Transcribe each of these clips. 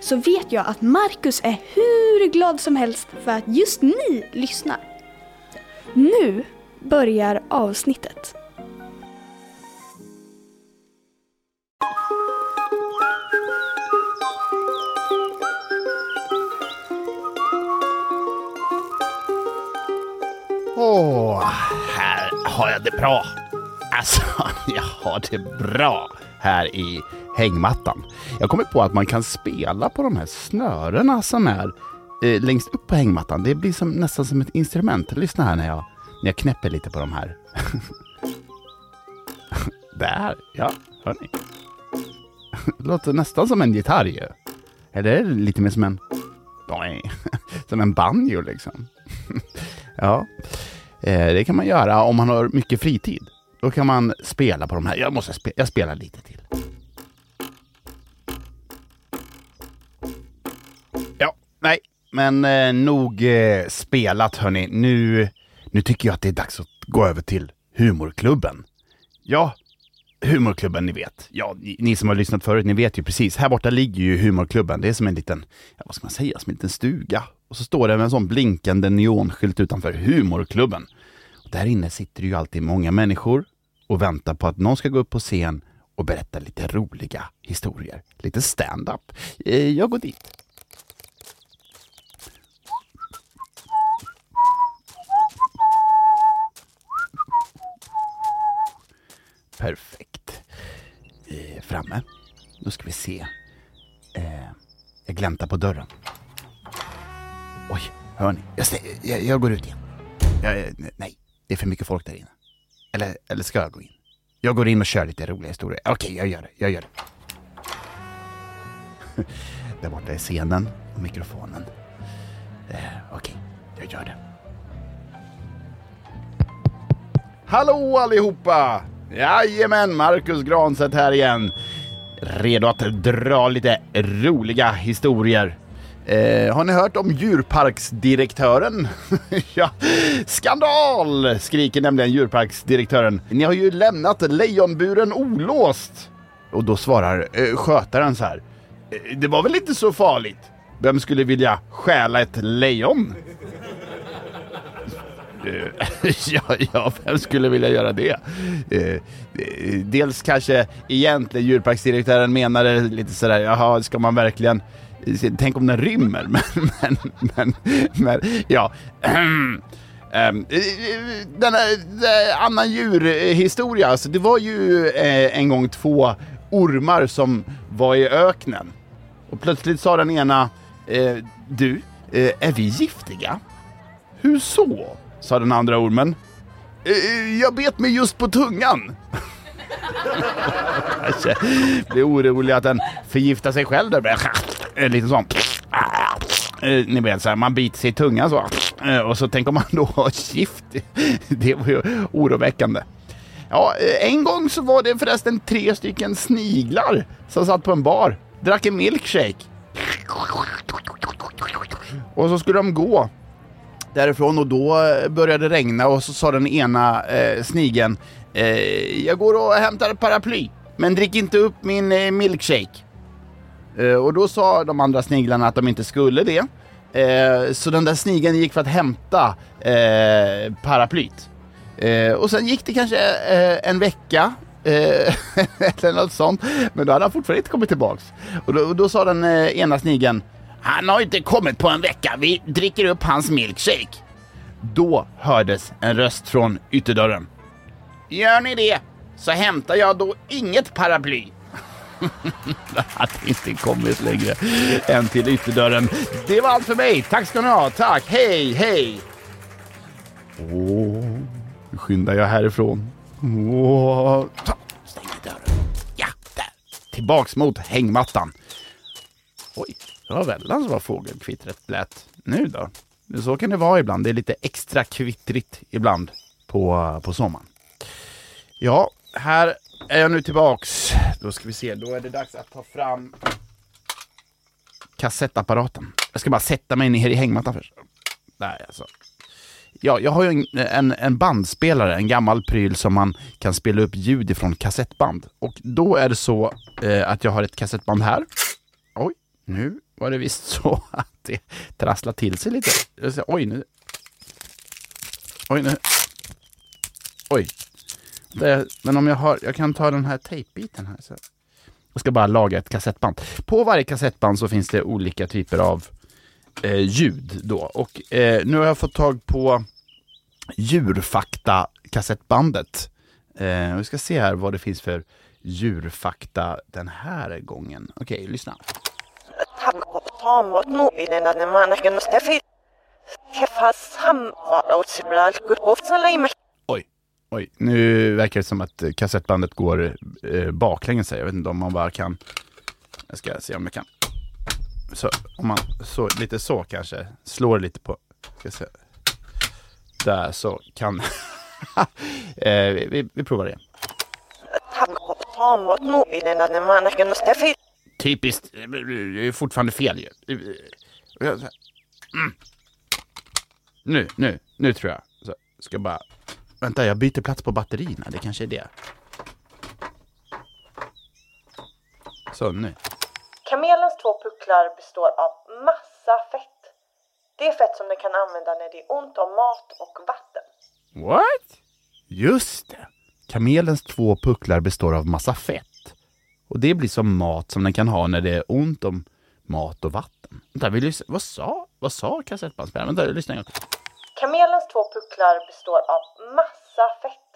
så vet jag att Marcus är hur glad som helst för att just ni lyssnar. Nu börjar avsnittet. Åh, här har jag det bra. Alltså, jag har det bra här i hängmattan. Jag kommer på att man kan spela på de här snörena som är eh, längst upp på hängmattan. Det blir som, nästan som ett instrument. Lyssna här när jag, när jag knäpper lite på de här. Där, ja, hör ni? Låter nästan som en gitarr ju. Eller är det lite mer som en... Som en banjo liksom. Ja, eh, det kan man göra om man har mycket fritid. Då kan man spela på de här. Jag måste spe jag spelar lite till. Nej, men eh, nog eh, spelat hörni. Nu, nu tycker jag att det är dags att gå över till humorklubben. Ja, humorklubben ni vet. Ja, ni, ni som har lyssnat förut, ni vet ju precis. Här borta ligger ju humorklubben. Det är som en liten, ja, vad ska man säga, som en liten stuga. Och så står det med en sån blinkande neonskylt utanför humorklubben. Och där inne sitter det ju alltid många människor och väntar på att någon ska gå upp på scen och berätta lite roliga historier. Lite stand-up. Eh, jag går dit. Perfekt. Eh, framme. Då ska vi se. Eh, jag gläntar på dörren. Oj, hör ni? Jag, jag, jag går ut igen. Jag, nej, det är för mycket folk där inne. Eller, eller ska jag gå in? Jag går in och kör lite roliga historier. Okej, jag gör det. Jag gör det. Där borta är scenen och mikrofonen. Eh, Okej, jag gör det. Hallå allihopa! Jajamän, Marcus Granset här igen. Redo att dra lite roliga historier. Eh, har ni hört om djurparksdirektören? ja, skandal! skriker nämligen djurparksdirektören. Ni har ju lämnat lejonburen olåst. Och då svarar eh, skötaren så här. Eh, det var väl inte så farligt? Vem skulle vilja stjäla ett lejon? Eh, ja, ja, vem skulle vilja göra det? Eh, dels kanske egentligen djurparksdirektören menade lite sådär, jaha, ska man verkligen Tänk om den rymmer, men, men, men, men ja. Ehm, Den här annan djurhistoria, alltså det var ju eh, en gång två ormar som var i öknen. Och plötsligt sa den ena, du, är vi giftiga? Hur så? Sa den andra ormen. "Eh, Jag bet mig just på tungan. Kanske blir orolig att den förgiftar sig själv där. Eh, Lite sån. Eh, Ni vet så här, man biter sig i tungan så. Eh, Och så tänker man då ha gift. Det var ju oroväckande. Ja, eh, en gång så var det förresten tre stycken sniglar som satt på en bar, drack en milkshake. Och så skulle de gå därifrån och då eh, började det regna och så sa den ena eh, snigen eh, Jag går och hämtar ett paraply, men drick inte upp min eh, milkshake. Eh, och då sa de andra sniglarna att de inte skulle det. Eh, så den där snigeln gick för att hämta eh, paraplyt. Eh, och sen gick det kanske eh, en vecka eh, eller något sånt. Men då hade han fortfarande inte kommit tillbaks. Och då, och då sa den eh, ena snigeln han har inte kommit på en vecka. Vi dricker upp hans milkshake. Då hördes en röst från ytterdörren. Gör ni det så hämtar jag då inget paraply. Det hade inte kommit längre än till ytterdörren. Det var allt för mig. Tack ska ni ha. Tack. Hej, hej. Åh, nu skyndar jag härifrån. Åh. Ta, stäng dörren. Ja, där. Tillbaks mot hängmattan. Oj, det var väldans vad fågelkvittret lät nu då. Så kan det vara ibland. Det är lite extra kvittrigt ibland på, på sommaren. Ja, här är jag nu tillbaks. Då ska vi se, då är det dags att ta fram kassettapparaten. Jag ska bara sätta mig ner i hängmattan först. Där alltså. Ja, jag har ju en, en, en, bandspelare, en gammal pryl som man kan spela upp ljud ifrån kassettband. Och då är det så eh, att jag har ett kassettband här. Oj, nu var det visst så att det trasslade till sig lite. Oj, nu. Oj, nu. Oj. Det, men om jag har, jag kan ta den här tejpbiten här. Så. Jag ska bara laga ett kassettband. På varje kassettband så finns det olika typer av eh, ljud då. Och eh, nu har jag fått tag på djurfakta-kassettbandet. Eh, vi ska se här vad det finns för djurfakta den här gången. Okej, lyssna okay, lyssna. Oj, oj, nu verkar det som att eh, kassettbandet går eh, baklänges. Jag vet inte om man bara kan... Jag ska se om jag kan så, om man så, lite så kanske, slår lite på, ska se. Där så kan, eh, vi, vi provar det. Typiskt, det är fortfarande fel ju. Mm. Nu, nu, nu tror jag. Så, ska bara, vänta jag byter plats på batterierna, det kanske är det. Så nu. Kamelens två pucklar består av massa fett. Det är fett som den kan använda när det är ont om mat och vatten. What? Just det. Kamelens två pucklar består av massa fett. Och det blir som mat som den kan ha när det är ont om mat och vatten. Vänta, vill lyssna. Vad sa, vad sa kassettbandspelaren? Vänta, lyssna en gång Kamelens två pucklar består av massa fett.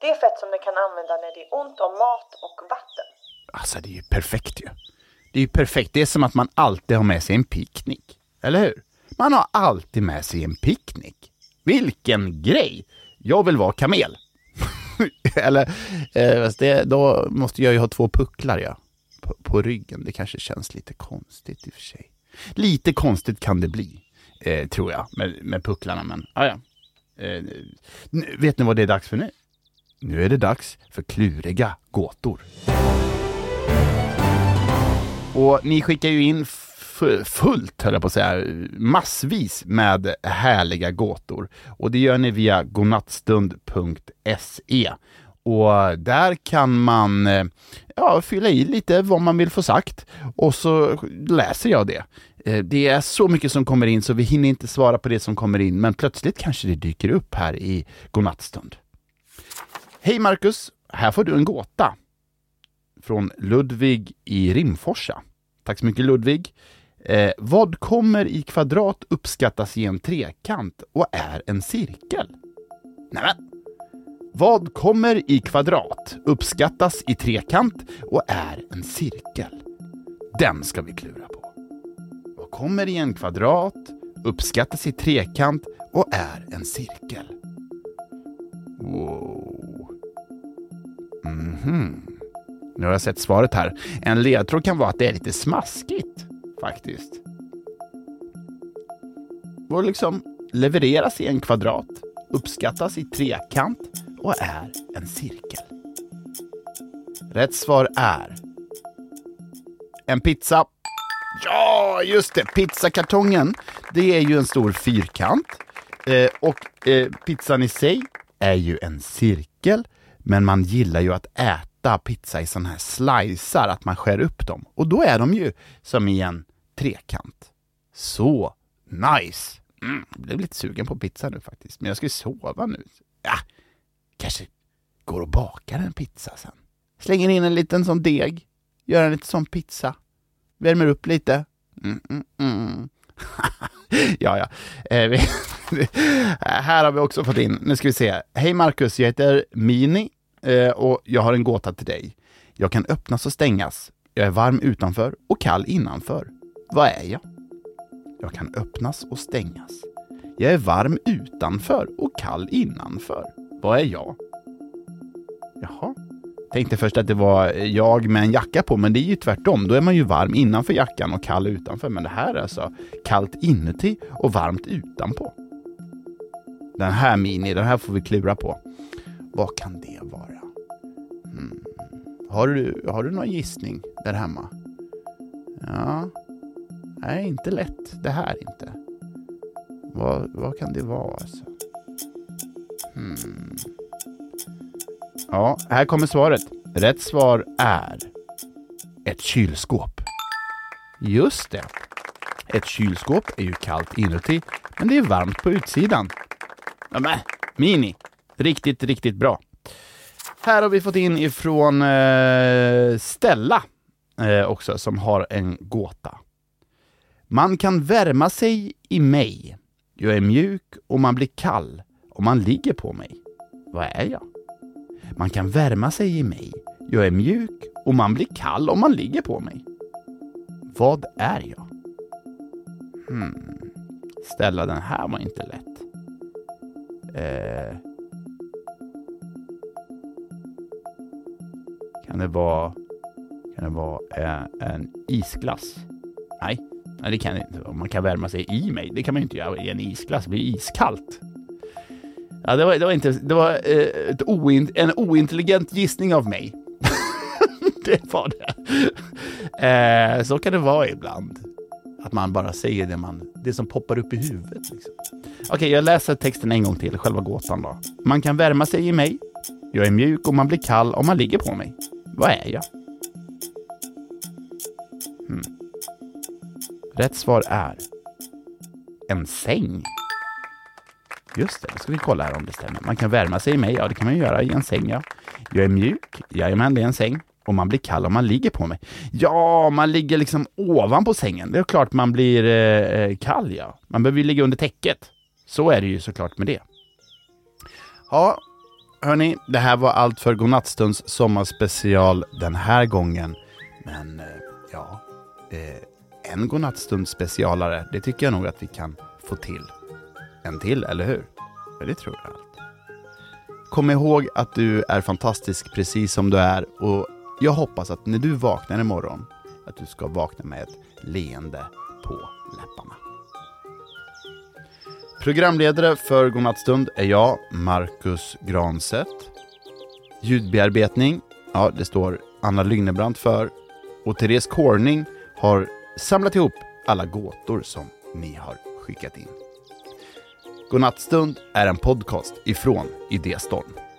Det är fett som den kan använda när det är ont om mat och vatten. Alltså, det är ju perfekt ju. Det är ju perfekt. Det är som att man alltid har med sig en picknick. Eller hur? Man har alltid med sig en picknick. Vilken grej! Jag vill vara kamel. Eller, eh, det, då måste jag ju ha två pucklar ja. På, på, ryggen. Det kanske känns lite konstigt i och för sig. Lite konstigt kan det bli, eh, tror jag, med, med pucklarna. Men ah, ja. Eh, vet ni vad det är dags för nu? Nu är det dags för kluriga gåtor. Och ni skickar ju in fullt, höll jag på att säga, massvis med härliga gåtor. Och det gör ni via godnattstund.se. Och där kan man eh, ja, fylla i lite vad man vill få sagt och så läser jag det. Eh, det är så mycket som kommer in så vi hinner inte svara på det som kommer in, men plötsligt kanske det dyker upp här i godnattstund. Hej Marcus! Här får du en gåta från Ludvig i Rimforsa. Tack så mycket Ludvig. Eh, vad kommer i kvadrat uppskattas i en trekant och är en cirkel? Nämen! Vad kommer i kvadrat uppskattas i trekant och är en cirkel? Den ska vi klura på. Vad kommer i en kvadrat, uppskattas i trekant och är en cirkel? Wow. Mhm. Nu har jag sett svaret här. En ledtråd kan vara att det är lite smaskigt, faktiskt. Och liksom levereras i en kvadrat, uppskattas i trekant och är en cirkel. Rätt svar är en pizza. Ja, just det! Pizzakartongen, det är ju en stor fyrkant. Eh, och eh, pizzan i sig är ju en cirkel. Men man gillar ju att äta äta pizza i sådana här slicer, att man skär upp dem. Och då är de ju som i en trekant. Så nice! Mm, jag blev lite sugen på pizza nu faktiskt, men jag ska ju sova nu. Ja, kanske går och bakar en pizza sen. Slänger in en liten sån deg, gör en liten sån pizza, värmer upp lite. Mm, mm, mm. ja, ja. Eh, vi, här har vi också fått in, nu ska vi se. Hej Marcus, jag heter Mini eh, och jag har en gåta till dig. Jag kan öppnas och stängas. Jag är varm utanför och kall innanför. Vad är jag? Jag kan öppnas och stängas. Jag är varm utanför och kall innanför. Vad är jag? Jaha, Tänkte först att det var jag med en jacka på, men det är ju tvärtom. Då är man ju varm innanför jackan och kall utanför. Men det här är alltså kallt inuti och varmt utanpå. Den här Mini, den här får vi klura på. Vad kan det vara? Hmm. Har, du, har du någon gissning där hemma? Ja, nej inte lätt det här inte. Vad, vad kan det vara alltså? Hmm. Ja, här kommer svaret. Rätt svar är ett kylskåp. Just det. Ett kylskåp är ju kallt inuti, men det är varmt på utsidan. men, Mini. Riktigt, riktigt bra. Här har vi fått in ifrån eh, Stella eh, också, som har en gåta. Man kan värma sig i mig. Jag är mjuk och man blir kall om man ligger på mig. Vad är jag? Man kan värma sig i mig. Jag är mjuk och man blir kall om man ligger på mig. Vad är jag? Hmm. Ställa den här var inte lätt. Eh. Kan det vara... Kan det vara en, eh, en isglass? Nej, det kan inte vara. Man kan värma sig i mig. Det kan man ju inte göra i en isglass. Det blir iskallt. Ja, det var, det var, inte, det var eh, ett oin, en ointelligent gissning av mig. det var det. Eh, så kan det vara ibland. Att man bara säger det, man, det som poppar upp i huvudet. Liksom. Okej, okay, jag läser texten en gång till, själva gåtan då. Man kan värma sig i mig. Jag är mjuk och man blir kall om man ligger på mig. Vad är jag? Rätt svar är en säng. Just det, då ska vi kolla här om det stämmer. Man kan värma sig i mig, ja det kan man göra i en säng ja. Jag är mjuk, jajamän det är en säng. Och man blir kall om man ligger på mig. Ja, man ligger liksom ovanpå sängen. Det är klart man blir eh, eh, kall ja. Man behöver ju ligga under täcket. Så är det ju såklart med det. Ja, hörni, det här var allt för Godnattstunds sommarspecial den här gången. Men eh, ja, eh, en Godnattstund specialare, det tycker jag nog att vi kan få till en till, eller hur? Ja, det tror jag allt. Kom ihåg att du är fantastisk precis som du är och jag hoppas att när du vaknar imorgon att du ska vakna med ett leende på läpparna. Programledare för Godnattstund är jag, Marcus Granset. Ljudbearbetning, ja det står Anna Lygnebrant för. Och Therese Corning har samlat ihop alla gåtor som ni har skickat in. Godnattstund är en podcast ifrån Idéstorm.